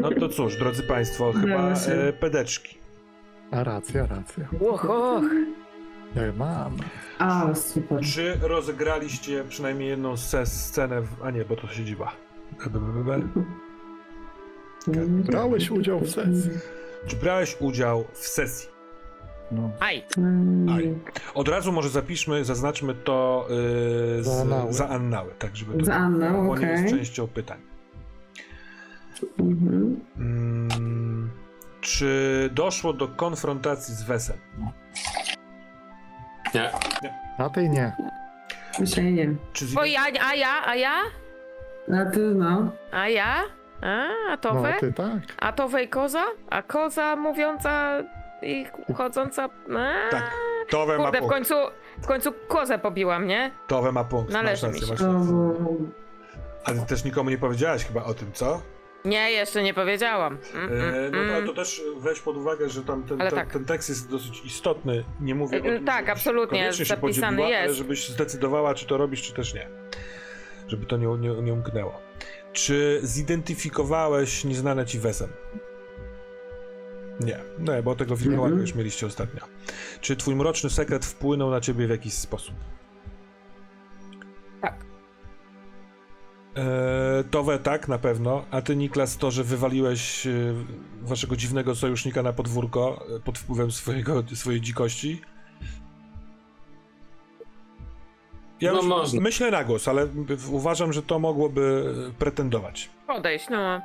No to cóż, drodzy Państwo, chyba Udało się. e, pedeczki. A racja, racja. Och, och. Ja mam. A, super. Czy rozegraliście przynajmniej jedną scenę, w... a nie, bo to siedziba. Brałeś udział w sesji. Czy brałeś udział w sesji? No. Aj. Aj. Od razu może zapiszmy, zaznaczmy to yy, Za annały. z, za annały, tak żeby to Za Annę, było nie jest częścią pytań. Mhm. Mm, czy doszło do konfrontacji z Wesem? Nie. Na tej nie. Dzisiaj nie. Czy z... Bo ja, a ja, a ja? A ty no. A ja? A, a to No ty tak. A to wej koza? A koza mówiąca i chodząca... A, Tak, Towe ma Kurde, w punkt. końcu, w końcu kozę pobiłam, nie? Towe ma punkt. Należy masz mi rację, się. masz rację. Ale ty też nikomu nie powiedziałaś chyba o tym, co? Nie, jeszcze nie powiedziałam. Mm, mm, E, no mm. ale to też weź pod uwagę, że tam ten, Ale ten, tak. ten tekst jest dosyć istotny. Nie mówię o E, tym, tak, żebyś absolutnie, koniecznie się zapisany podzieliła, ale jest. żebyś zdecydowała, czy to robisz, czy też nie. Żeby to nie, nie, nie umknęło. Czy zidentyfikowałeś nieznane ci wesem? Nie, nie, bo tego wilkołaka Mhm. już mieliście ostatnio. Czy twój mroczny sekret wpłynął na ciebie w jakiś sposób? Eee, Towe tak, na pewno. A ty, Niklas, to, że wywaliłeś e, waszego dziwnego sojusznika na podwórko e, pod wpływem swojego, swojej dzikości? Ja No już można. myślę na głos, ale uważam, że to mogłoby pretendować. Podejść, no.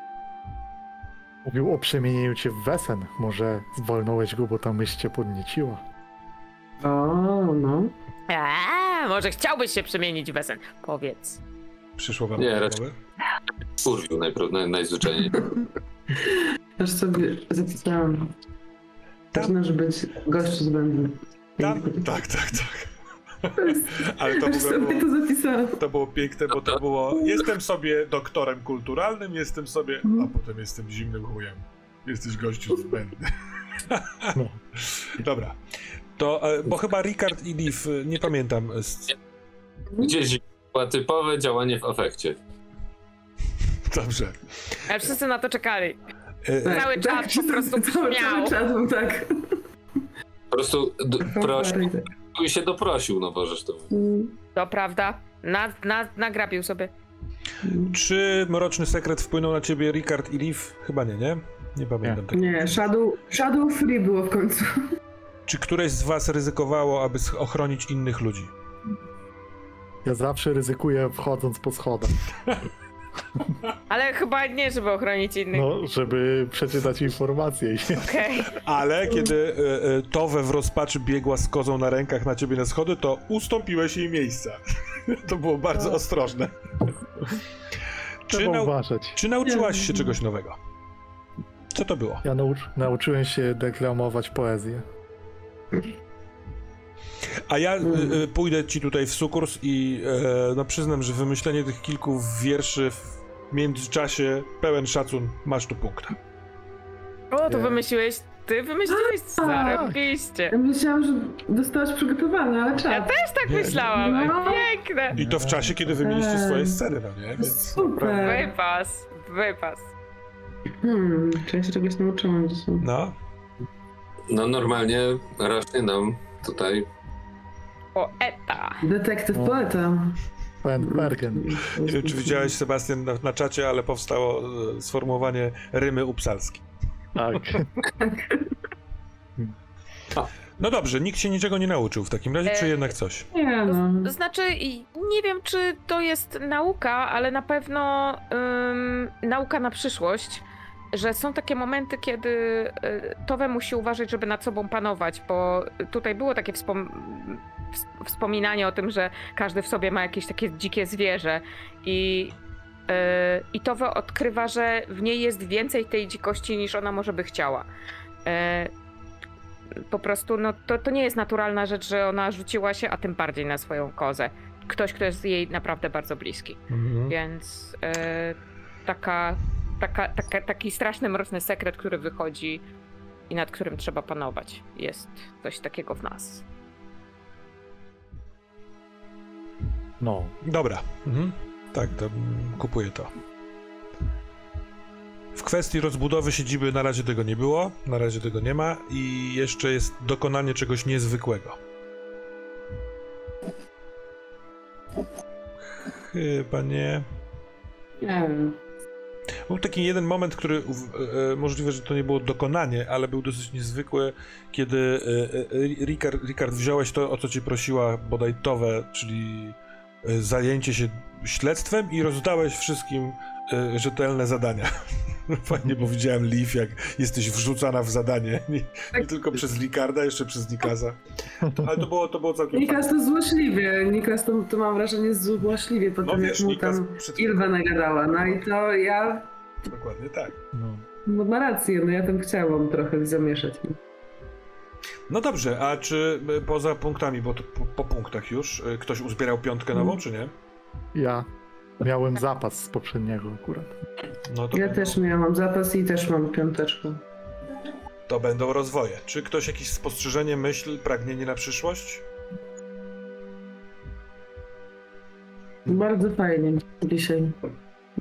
Mówił o przemienieniu cię w wesen. Może zwolnąłeś go, bo ta myśl cię podnieciła. o, no. Eee, może chciałbyś się przemienić w Wesen. Powiedz. Przyszło wam Nie, do raczej- głowy? Kurwił najpro- naj, najzwyczajniej. Aż sobie zapisałam. Tam- Zaczynasz być gościu z będę. Tam, tak, tak, tak. Ale to Aż w ogóle sobie było, to zapisałam. to było piękne, bo to było jestem sobie doktorem kulturalnym, jestem sobie, a Mhm. potem jestem zimnym chujem. Jesteś gościu zbędny. No. Dobra. To, e, bo chyba Ricard i Liv, e, nie pamiętam. e, z- Gdzieś była typowe działanie w afekcie. Dobrze. Ale wszyscy na to czekali. E, Tak, Cały czat po wszyscy- prostu cały, cały był tak. Po prostu d- prosił i się doprosił, no Bożeż to. To prawda. Na, na, nagrabił sobie. Czy mroczny sekret wpłynął na ciebie Ricard i Liv? Chyba nie, nie? Nie pamiętam tego. Nie, Shadow, Shadow Free było w końcu. Czy któreś z was ryzykowało, aby sch- ochronić innych ludzi? Ja zawsze ryzykuję wchodząc po schodach. Ale chyba nie, żeby ochronić innych. No, żeby przeczytać informacje. i- Okej. Ale kiedy e, e, Towe w rozpaczy biegła z kozą na rękach na ciebie na schody, to ustąpiłeś jej miejsca. to było bardzo ostrożne. Czy, Trzeba nau- uważać. czy nauczyłaś się czegoś nowego? Co to było? Ja naucz, nauczyłem się deklamować poezję. A ja Mm. y, y, pójdę ci tutaj w sukurs i e, no przyznam, że wymyślenie tych kilku wierszy w międzyczasie pełen szacun, masz tu punkta. O, to wymyśliłeś. Ty wymyśliłeś zarobiście. Ja myślałam, że dostałaś przygotowane, ale Ja czas. też tak Nie. myślałam. No. Piękne. I to w czasie, kiedy wy mieliście swoje sceny, no nie? Więc Super. Wypas. Wypas. Hmm, czy ja się czegoś nauczyłam dzisiaj? No, No normalnie rośnie nam tutaj. Poeta. Detektyw O. poeta. Pen Bergen. nie wiem, czy widziałeś, Sebastian, na, na czacie, ale powstało e, sformułowanie rymy upsalskie. Tak. No dobrze, nikt się niczego nie nauczył w takim razie, czy E, jednak coś? Nie no. To znaczy, i nie wiem, czy to jest nauka, ale na pewno ym, nauka na przyszłość, że są takie momenty, kiedy y, Towe musi uważać, żeby nad sobą panować, bo tutaj było takie wspom- ws- wspominanie o tym, że każdy w sobie ma jakieś takie dzikie zwierzę i y, i Towe odkrywa, że w niej jest więcej tej dzikości niż ona może by chciała. Y, po prostu no, to, to nie jest naturalna rzecz, że ona rzuciła się, a tym bardziej na swoją kozę. Ktoś, kto jest jej naprawdę bardzo bliski. Mhm. Więc taka, taka, taka, taki straszny, mroczny sekret, który wychodzi i nad którym trzeba panować. Jest coś takiego w nas. No. Dobra. Mhm. Tak, to mm, kupuję to. W w kwestii rozbudowy siedziby na razie tego nie było, na razie tego nie ma i jeszcze jest dokonanie czegoś niezwykłego. Chyba nie. Nie wiem. Był taki jeden moment, który w- e, możliwe, że to nie było dokonanie, ale był dosyć niezwykły, kiedy e, e, Ricard, Ricard wziąłeś to, o co cię prosiła bodaj Towe, czyli e, zajęcie się śledztwem i rozdałeś wszystkim e, rzetelne zadania. Fajnie, bo widziałem Leaf, jak jesteś wrzucana w zadanie. Nie, nie tylko przez Ricarda, jeszcze przez Nikaza. Ale to było, to było całkiem Niklas to złośliwie. Niklas to, to mam wrażenie złośliwie po No tym, wiesz, jak mu Nikas tam. Ilwa nagadała. No i to ja... Dokładnie tak. No. No ma rację, no ja tam chciałam trochę zamieszać. No dobrze, a czy e, poza punktami, bo to po, po punktach już, e, ktoś uzbierał piątkę nową, Mm. czy nie? Ja miałem zapas z poprzedniego akurat. No to, Ja będą, też miałam zapas i też mam piąteczkę. to będą rozwoje. Czy ktoś jakieś spostrzeżenie, myśl, pragnienie na przyszłość? Bardzo fajnie dzisiaj.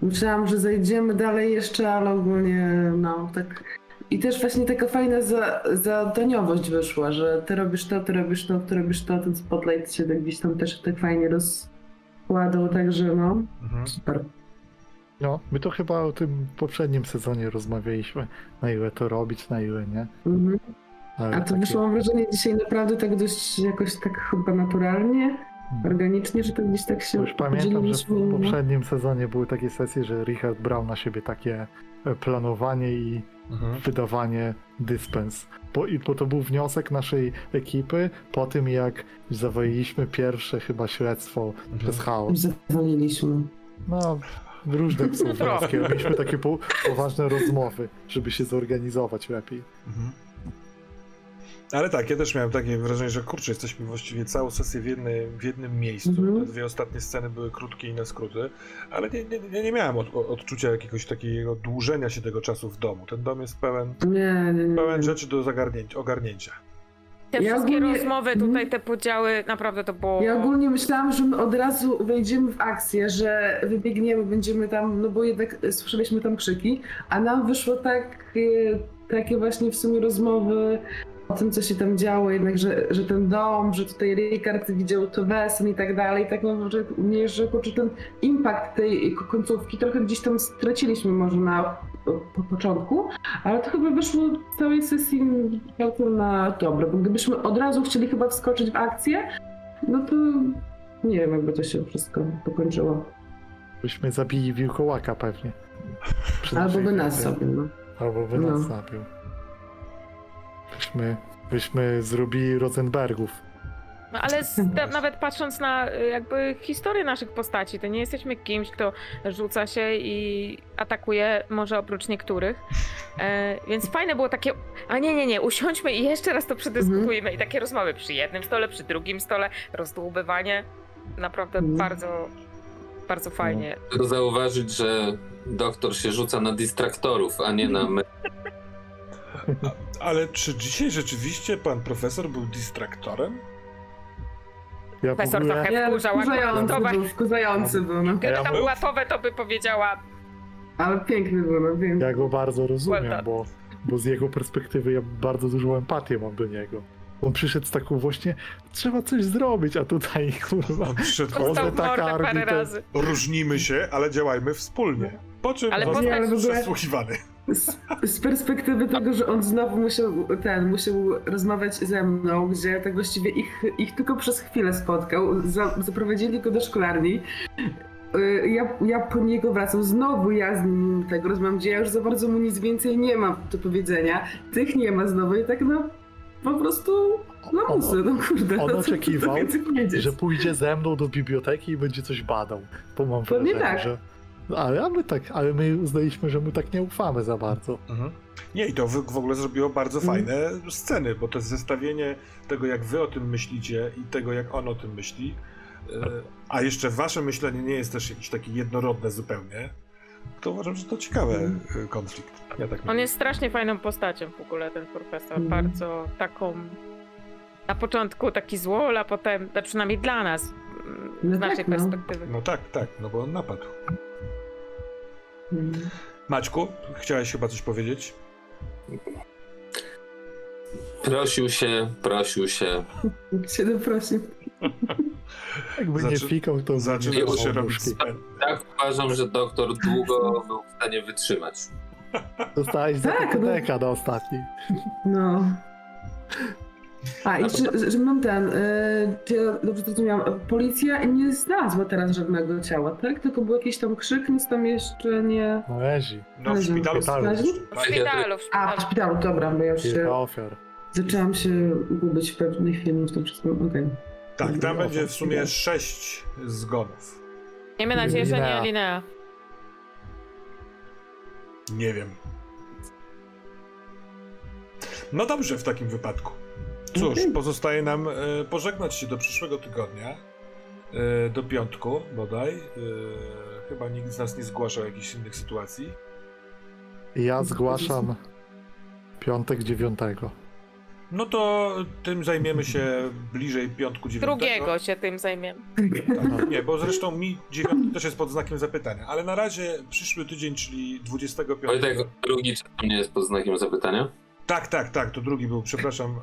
Myślałam, że zajdziemy dalej jeszcze, ale ogólnie no tak. I też właśnie taka fajna za, zadaniowość wyszła, że ty robisz to, ty robisz to, ty robisz to, ten spotlight się tak gdzieś tam też tak fajnie rozkładał, także no Mhm. super. No, my to chyba o tym poprzednim sezonie rozmawialiśmy, na ile to robić, na ile nie. Mhm. Ale A to takie- wyszło mam wrażenie dzisiaj naprawdę tak dość jakoś tak chyba naturalnie. Organicznie, że to gdzieś tak się Już pamiętam, że w no. poprzednim sezonie były takie sesje, że Richard brał na siebie takie e, planowanie i Mhm. wydawanie dyspens. Bo, i, bo to był wniosek naszej ekipy po tym, jak zawaliliśmy pierwsze chyba śledztwo przez chaos. Zawaliliśmy. No, różne są wnioski. Mieliśmy takie po, poważne rozmowy, żeby się zorganizować lepiej. Mhm. Ale tak, ja też miałem takie wrażenie, że kurczę, jesteśmy właściwie całą sesję w, jednej, w jednym miejscu. Mhm. Te dwie ostatnie sceny były krótkie i na skróty, ale nie, nie, nie, nie miałem od, odczucia jakiegoś takiego dłużenia się tego czasu w domu. Ten dom jest pełen, Nie, nie, nie. pełen rzeczy do zagarnięcia, ogarnięcia. Te Ja wszystkie ogólnie- rozmowy tutaj, te podziały, naprawdę to było... Ja ogólnie myślałam, że my od razu wejdziemy w akcję, że wybiegniemy, będziemy tam, no bo jednak słyszeliśmy tam krzyki, a nam wyszło tak, takie właśnie w sumie rozmowy o tym, co się tam działo, jednak, że, że ten dom, że tutaj Ricard widział to wesen i tak dalej, tak mam że mnie, że kurczę, ten impact tej ko- końcówki trochę gdzieś tam straciliśmy może na po, po początku, ale to chyba wyszło w całej sesji całkiem na dobre, bo gdybyśmy od razu chcieli chyba wskoczyć w akcję, no to nie wiem, jakby to się wszystko pokończyło. Byśmy zabili wilkołaka pewnie. Albo by nas sobie, no. Albo by No. nas zabił. Byśmy, byśmy zrobili Rosenbergów. No, ale s- ta, nawet patrząc na y, jakby historię naszych postaci, to nie jesteśmy kimś, kto rzuca się i atakuje, może oprócz niektórych. E, więc fajne było takie, a nie, nie, nie, usiądźmy i jeszcze raz to przedyskutujmy. I takie rozmowy przy jednym stole, przy drugim stole, rozdłubywanie. Naprawdę Mhm. bardzo, bardzo fajnie. Zauważyć, że doktor się rzuca na distraktorów, a nie na Ale czy dzisiaj rzeczywiście pan profesor był distraktorem? Ja Profesor ogóle, trochę Nie, wkurzał, a wkurzający Towe, był, wkurzający był, no. gdyby tam był- była Towe, to by powiedziała, Ale piękny był, no wiem. ja go bardzo Well rozumiem, done. bo, bo z jego perspektywy ja bardzo dużą empatię mam do niego. On przyszedł z taką właśnie, trzeba coś zrobić, a tutaj kurwa. On przyszedł, Dostał- taka mordę parę razy. różnimy się, ale działajmy wspólnie. Po czym Ale został postać- przesłuchiwany. Z, z perspektywy tego, że on znowu musiał ten, musiał rozmawiać ze mną, gdzie tak właściwie ich, ich tylko przez chwilę spotkał, za, zaprowadzili go do szklarni. Y, Ja, ja po niego wracam, znowu ja z nim tego rozmawiam, gdzie ja już za bardzo mu nic więcej nie mam do powiedzenia. Tych nie ma znowu i tak no po prostu no On- muszę, no kurde. on no oczekiwał, że pójdzie ze mną do biblioteki i będzie coś badał. Bo mam wrażenie, tak. że. Ale a my tak, ale my uznaliśmy, że my tak nie ufamy za bardzo. Mhm. Nie, i to w, w ogóle zrobiło bardzo Mhm. fajne sceny, bo to zestawienie tego, jak wy o tym myślicie i tego, jak on o tym myśli, e, a jeszcze wasze myślenie nie jest też jakieś takie jednorodne zupełnie, to uważam, że to ciekawy e, konflikt. Ja tak On myślę. jest strasznie fajną postacią w ogóle, ten profesor. Mhm. Bardzo taką. Na początku taki złol, a potem, no przynajmniej dla nas, mm, No z tak, naszej no. perspektywy. No tak, tak, no bo on napadł. Maćku, chciałeś chyba coś powiedzieć? Prosił się, prosił się. Się doprosił. Jakby Zaczy- nie fikał, to Zaczyna się robić. Tak uważam, że doktor długo był w stanie wytrzymać. Dostałeś za Tak, no. deka do ostatniej. No. A, i że, że mam ten, y, czy ja dobrze zrozumiałam, policja nie znalazła teraz żadnego ciała, tak? Tylko był jakiś tam krzyk, nic tam jeszcze nie... No Ezi. No w szpitalu W szpitalu. jeszcze, W szpitalu, w A, w szpitalu. szpitalu, dobra, bo ja już Kilka się, ofiar. zaczęłam się gubić w pewnej chwili w tym wszystkim, okej. Tak, tam będzie w sumie sześć zgonów. Miejmy nadzieję, że nie Linea. Linea. Nie wiem. No dobrze w takim wypadku. Cóż, Okej. pozostaje nam e, pożegnać się do przyszłego tygodnia. E, do piątku bodaj. E, chyba nikt z nas nie zgłaszał jakichś innych sytuacji. Ja zgłaszam piątek dziewiątego. No to tym zajmiemy się bliżej piątku dziewiątego. Drugiego się tym zajmiemy. Tak, nie, bo zresztą mi dziewiąty też jest pod znakiem zapytania. Ale na razie przyszły tydzień, czyli 25. Wojtek, drugi czy to nie jest pod znakiem zapytania? Tak, tak, tak, to drugi był, przepraszam, e,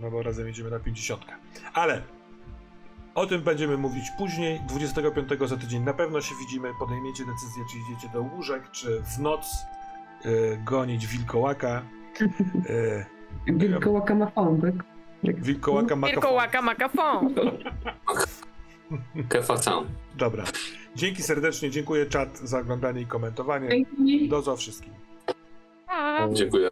no bo razem jedziemy na 50. Ale o tym będziemy mówić później, 25 za tydzień na pewno się widzimy, podejmiecie decyzję, czy idziecie do łóżek, czy w noc e, gonić wilkołaka. E, Wilkołaka ma fon, tak? wilkołaka makafon. Wilkołaka Sound. Dobra. Dzięki serdecznie, dziękuję czat za oglądanie i komentowanie. Dzięki. Do zo wszystkim. Dziękuję.